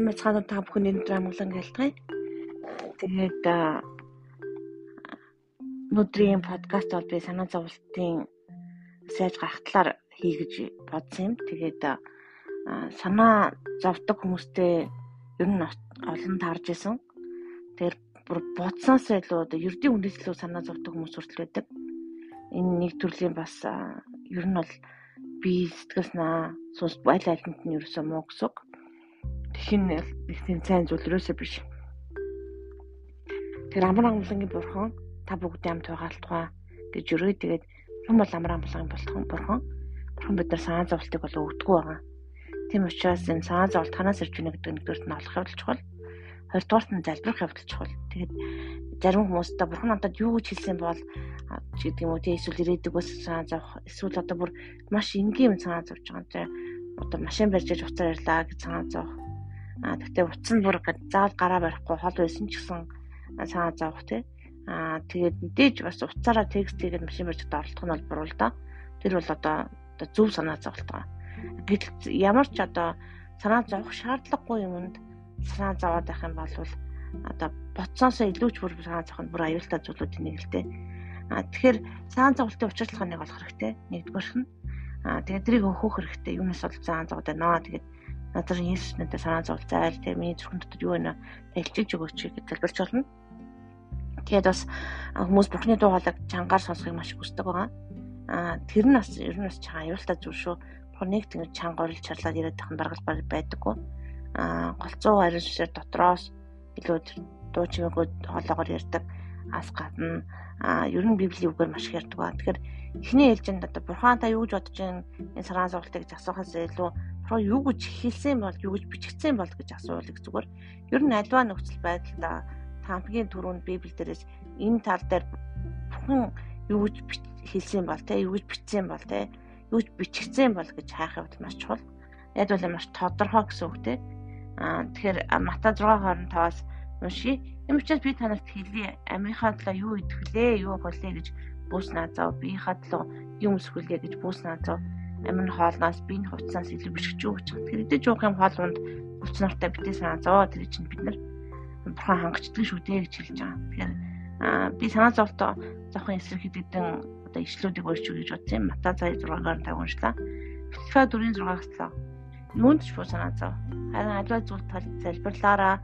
сайн мэцгаанууд та бүхэний өндөр амгалан гэлтгий. Тэгээд өнөөдрийн подкаст бол би санаа зовлтын сайж гарах талаар хий гэж бодсон юм. Тэгээд санаа зовдөг хүмүүстэй ер нь олон таарж исэн. Тэгэхээр бодсоос илүү одоо ердийн үндэслэл санаа зовдөг хүмүүс хүртэл байдаг. Энэ нэг төрлийн бас ер нь бол би сэтгэл санаа сүнс аль альнд нь ерөөсөө муу гэсэн үг хин их тийм сайн зүйл өрөөсөө биш. Тэр амар амгалангийн бурхан та бүгдийн амт байгаалтгаа гэж өрөө тэгээд юм бол амар амгалангийн болтхон бурхан бурхан бид нар санаа зовлтыг бол өгдөггүй байгаа. Тийм учраас энэ санаа зовлт танаас ирж байна гэдэг нэгдүгürt нь олох явдал чухал. Хоёрдугаарт нь залбирах явдал чухал. Тэгээд зарим хүмүүстээ бурхан надад юу гэж хэлсэн бол гэдэг юм уу тийм эсвэл ирээдүг бас санаа зовх эсвэл одоо бүр маш энгийн юм санаа зовж байгаа юм тийм одоо машин барьж иж уцаар ярьлаа гэж санаа зовх А тэгтээ утас нь бүр заавал гараа барихгүй хол байсан ч гэсэн санаа зовх тий. А тэгээд мэдээж бас уцаараа текстийг машин барьж оролдох нь бол буруу л да. Тэр бол одоо зөв санаа зовлт байгаа. Гэтэл ямар ч одоо санаа зовх шаардлагагүй юмд санаа зовоод байх юм бол одоо бодсоосоо илүү ч бүр санаа зовх нь бүр аюултай зүйлүүд нэг л дээ. А тэгэхээр санаа зовлтын учирдлага нэг болох хэрэгтэй. Нэгдүгээр нь. А тэгээд тэрийг өөхөх хэрэгтэй. Юунаас бол санаа зовоод байна. Тэгээд надад Есүс надад санаа зовлцаал тэгээ миний зүрхэн дотор юу байна тайлчилж өгөөч гэж залбирч болно. Тэгээд бас хүмүүс Бурхны дуу хоолойг чангаар сонсохыг маш хүсдэг байгаа. Аа тэр нь бас ер нь бас чанга аюултай зүйл шүү. Бурхныг тэгж чанга орлж чарлаад ирээд тахын даргалбар байдаггүй. Аа голцоо ариун сүсээр дотроос илүү дуу чимээгүүд хоолоогоор ярьдаг. Ас гадна аа ер нь библийн үгээр маш их ярьдаг ба. Тэгэхээр эхний ээлжинд одоо бурхан та юу гэж бодож байна? Энэ сараа зовлтыг гэж асуухаас илүү про юу гэж хэлсэн бол юу гэж бичигдсэн бол гэж асуулыг зүгээр. Ер нь альва нөхцөл байдлаа та хамгийн түрүүнд Библи дээрээс энэ тал дээр бүхэн юу гэж хэлсэн бол те юу гэж бичсэн бол те юу гэж бичигдсэн бол гэж хайх явдал маш чухал. Яг бол маш тодорхой гэсэн үг те. Аа тэгэхээр Мата 6:25-аас уншия. Юм учраас би танарт хэлье. Амийнхаа талаа юу идэхлээ, юу болээ гэж бууснаа зав. Биеийнхаа талаа юм өсгөлээ гэж бууснаа зав амин хоолноос биений хувцснаас илүү бишгэж өгч байгаа. Тэгэхээр идэж уух юм хоол унд өвч нартай битээ санаа зовоо тэр чинь бид нар бурхан хангачдаг шүү дээ гэж хэлж байгаа. Тэгэхээр би санаа зовлоо зовхон эсрэг хэдэгдэн одоо ишлүүдийг өөрч гэж бодсон юм. Мата цай 6-аар тав уншлаа. Филиппа 4-6-аас лаа. Юунд ч буу санаа зов. Харин альва зүйл тал залбирлаараа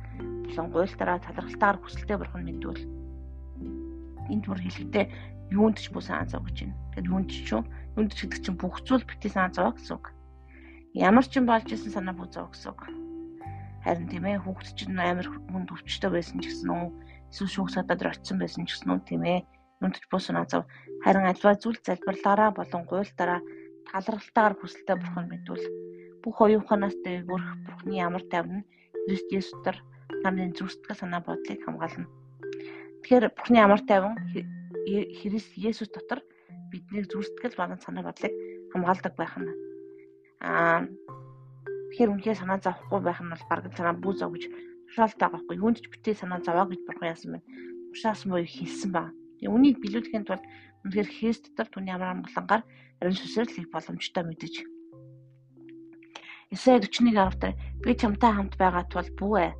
болон гуйлтараа талархалтаар хүсэлтэй бурхан мэдвэл энд бүр хэлэхдээ юунд ч санаа зов гэж байна. Тэгэхээр юунд ч шүү Үнд гэдэг чинь бүх зүйл санаа зовоо гэсэн үг. Ямар ч юм болж исэн санаа бүх зов гэсэн үг. Харин тийм ээ хүүхд чинь амар хүнд өвчтөй байсан ч гэсэн үү эсвэл шүүх садад очсон байсан ч гэсэн үү тийм ээ нүнтж бус санаа зов. Харин альва зүйл залбирлаараа болон гуйлтаараа талархалтаар хүсэлтэй бурхан мэдвэл бүх оюуханаас дээгүүрх бурхны ямар тайван Христ Есүсээр намын зүрстгэл санаа бодлыг хамгаална. Тэгэхээр бурхны ямар тайван Христ Есүс дотор биднийг зүрстгэл болон санаа бодлыг хамгаалдаг байх нь. Аа тэгэхээр үнхээр санаа зовхгүй байх нь бол бараг санаа бүү зов гэж тушаалтай байгаа хгүй. Хүнд ч битээ санаа зовоо гэж бурхан яасан байна. Тушаасан буюу хэлсэн ба. Тэгээ үнийг биелүүлэхийн тулд үнэхээр Христ дотор түүний амар амгалангаар ариун сүсээр л хийх боломжтой мэдэж. Эсэ 41 авдар би чамтай хамт байгаа тул бүү ээ.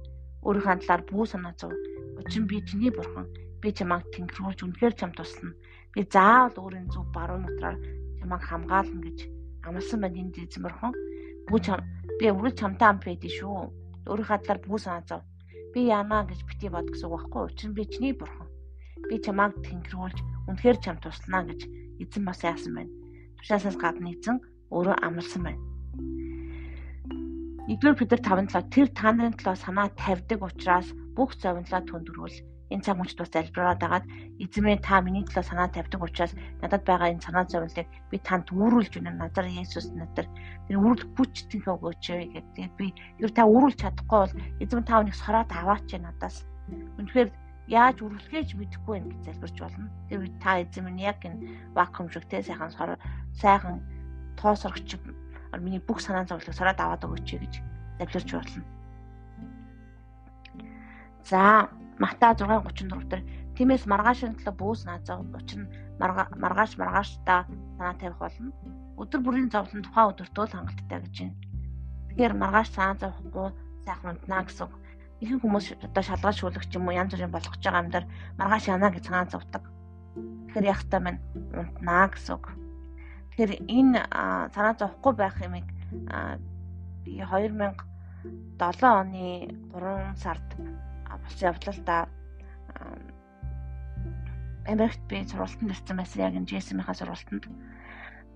Өөрийнхөө талаар бүү санаа зов. Учир нь би чиний бурхан. Би чамайг тэнгэрүүлж үнэхээр чамд туслана Би заавал өөрийн зөв баруун дотроор чамайг хамгаална гэж амласан байна энэ эзэмэрхэн. Бүү чам би үргэлж чамтай хамт байдгийг шүү. Өөрийнхөө талаар бүү санаа зов. Би яана гэж бити бод гэсэн үг байхгүй. Учир нь би чиний бурхан. Би чамайг тэнгэрүүлж үнэхээр чамд туслана гэж эзэн бас яасан байна. Тушаасаас гадна эзэн өөрөө амласан байна. Нэгдүгээр Петр 5-7 тэр та нарын төлөө санаа тавьдаг учраас бүх зовлонлоо төндрүүл энэ цаг мөчд бас залбираад агаад эзэмээ та миний төлөө санаа тавьдаг учраас надад байгаа энэ санаа зовлыг би танд үүрүүлж байна. Надаар Есүс надаар тэр үүрэл хүч тэнхээ өгөөч гэдэг. Би ер та үүрүүлж чадахгүй бол эзэм та өнийг сороод аваач надаас. Үнэхээр яаж үргэлжлэж мэдэхгүй байх гэж залбирч болно. Тэр та эзэм нь яг энэ вакуум шиг те сайхан сайхан тоосорч миний бүх санаа зовлыг сороод аваад өгөөч гэж залбирч болно. За Мата 6:34 дээр тиймээс маргаашийн төлөө бүүс наазаа учир нь маргааш маргааштай санаа тавих болно. Өдөр бүрийн зовлон тухайн өдөртөө л хангалттай гэж байна. Тэгэхээр маргааш санаа зовхгүй сайхан унтнаа гэсэн. Ихэнх хүмүүс одоо шалгаж шүүлэх ч юм уу янз бүрийн болгож байгаа юм дээр маргааш яана гэж цаан зовдөг. Тэгэхээр яг та минь унтнаа гэсэн. Тэгэхээр энэ санаа зовхгүй байх юмыг би 2007 оны 3 сард болсон явдлаа Америкт би сургалтанд ирсэн байсан яг энэ JSM-ийнхаа сургалтанд.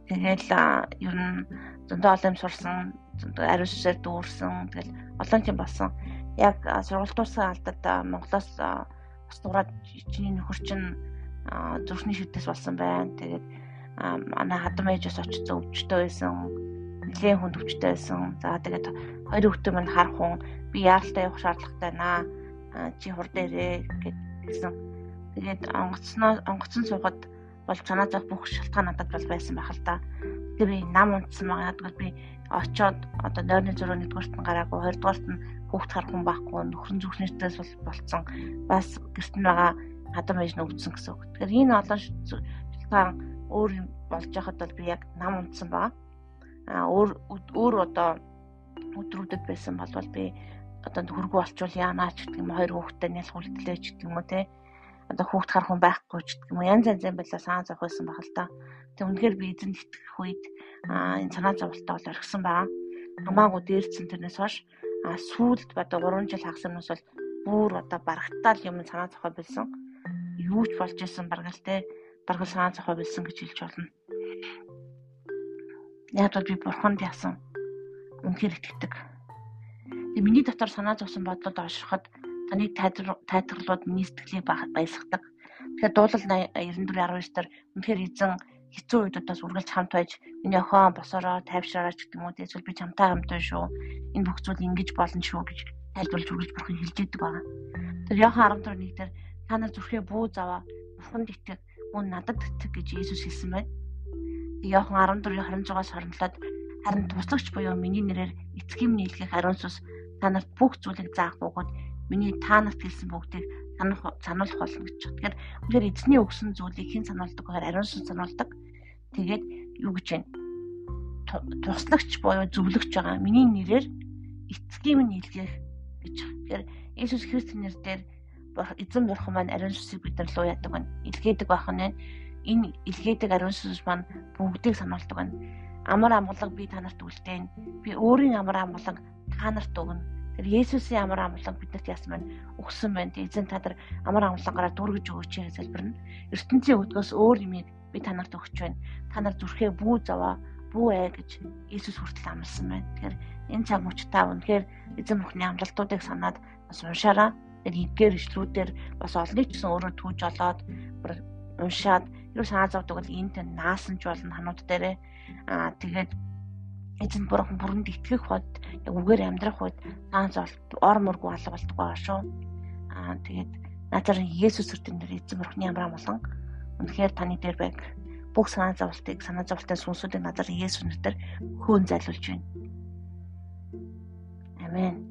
Тэгэл ер нь зөндөө олон юм сурсан, зөндөө ариун сүсээр дүүрсэн. Тэгэл олон юм болсон. Яг сургалт дууссан алдад Монголоос ус дуурайд чиний нөхөр чинь зүрхний шүтээс болсон байна. Тэгээд манай хадам ээж бас очиж өвчтөй байсан. Нэлээд хүнд өвчтөй байсан. За тэгээд хоёр хүүхдээ минь харах хүн би яаралтай явах шаардлагатай наа. Чи хур дээрээ гэсэн Тэгээд онгоцноо онгоцон суугаад бол санаа зовх бүх шалтгаан надад бол байсан байх л да. Тэгээ би нам унтсан байгаа. Тэгвэл би очоод одоо нойрны зөрөө нэгдүгээрт нь гараагүй, хоёрдугаарт нь хүүхд харах хүн байхгүй, нөхрөн зүрхнэртээс бол болцсон. Бас гэрт нь байгаа хадам ээж нөгдсөн гэсэн үг. Тэгэхээр энэ олон шалтгаан өөр юм болж байхад бол би яг нам унтсан байгаа. А өөр өөр одоо өдрүүдэд байсан бол би одоо хөргөө олчвол яанаач гэдэг юм хоёр хүүхдтэй нялх үлдлээ ч гэдэг юм уу те одоо хүүхд хар хүн байхгүй ч гэх юм уу янз янзын байлаа санаа зовх байсан баг л та. Тэг үнэхээр би эзэнд итгэх үед энэ санаа зовлттой бол орхисон байгаа. Хамаагүй дээрцэн тэрнээс хойш сүүлд одоо 3 жил хагаснаас бол бүр одоо барагтаал юм санаа зовхой болсон. Юу ч болж исэн бараг л те зовхой болсон гэж хэлж болно. Яг л би бурханд яасан. Үнэхээр итгэдэг. Тэг миний дотор санаа зовсон бодлоод оршиход таны тайлбарлууд миний сэтгэлийг баясгадаг. Тэгэхээр дуулал 94 19 дээр үнэхээр эзэн хэцүү үеүүдээс үргэлж хамт байж миний охин босороо тайвшраараа ч гэдэг юм уу эсвэл би чамтай хамт байна шүү. Энэ бүх зүйл ингэж болно шүү гэж тайлбарлаж үргэлж бурхан хэлж идэг байгаа. Тэр Иохан 14:1 дээр та нар зүрхээ бүү заваа бурханд итгэх мөн надад итгэх гэж Иесус хэлсэн байна. Иохан 14:26-аас 27-д харин туслагч буюу миний нэрээр эцгийн нийлгэх ариун сүс та нарт бүх зүйлийг заах бөгөөд миний та нарт хэлсэн бүгдийг санах сануулах болно гэж. Тэгэхээр үнээр эзний өгсөн зүйлийг хэн сануулдаг гэхээр ариун сүнс сануулдаг. Тэгээд юу гэж байна? Туслагч буюу зөвлөгч байгаа. Миний нэрээр эцгийн минь илгээх гэж. Тэгэхээр Иесус Христосийн нэрээр эзэн бурхан маань ариун сүсийг бид нар луу яадаг байна. Илгээдэг байх нь энэ илгээдэг ариун сүнс маань бүгдийг сануулдаг байна. Амар амгалаг би та нарт үлдээн. Би өөрийн амар амгалаг та нарт өгнө Тэр Есүсийн амар амгалан биднэрт яасан байна? Өгсөн байна. Эзэн та нар амар амгалангаараа дүргэж өгөөч гэж залбирна. ертөнцийн өдгөөс өөр юмыг би та нарт өгч байна. Та нар зүрхээ бүү заваа, бүү ээ гэж Есүс хүртэл амласан байна. Тэгэхээр энэ цаг мөчтөө үнэхээр эзэн бүхний амлалтуудыг санаад бас уншаараа. Тэр эдгээр ишлүүдээр бас олныг ч гэсэн өөрөө түүж олоод уншаад юу санаа зовдөг бол энд наасан ч болно ханууд дээрээ аа тэгээд эзэн бурхан бүрэнд итгэх хот яг үгээр амьдрах үед ганц ор мөргөө алга болдгоо байгаа шүү. Аа тэгээд наазар Есүс өртөн дээр эзэн бурханы ямар амгалан үнэхээр таны дээр байг бүх санаа зовлтыг санаа зовлтын сүнсүүдийг наазар Есүс нэрээр хөөн зайлуулж байна. Амен.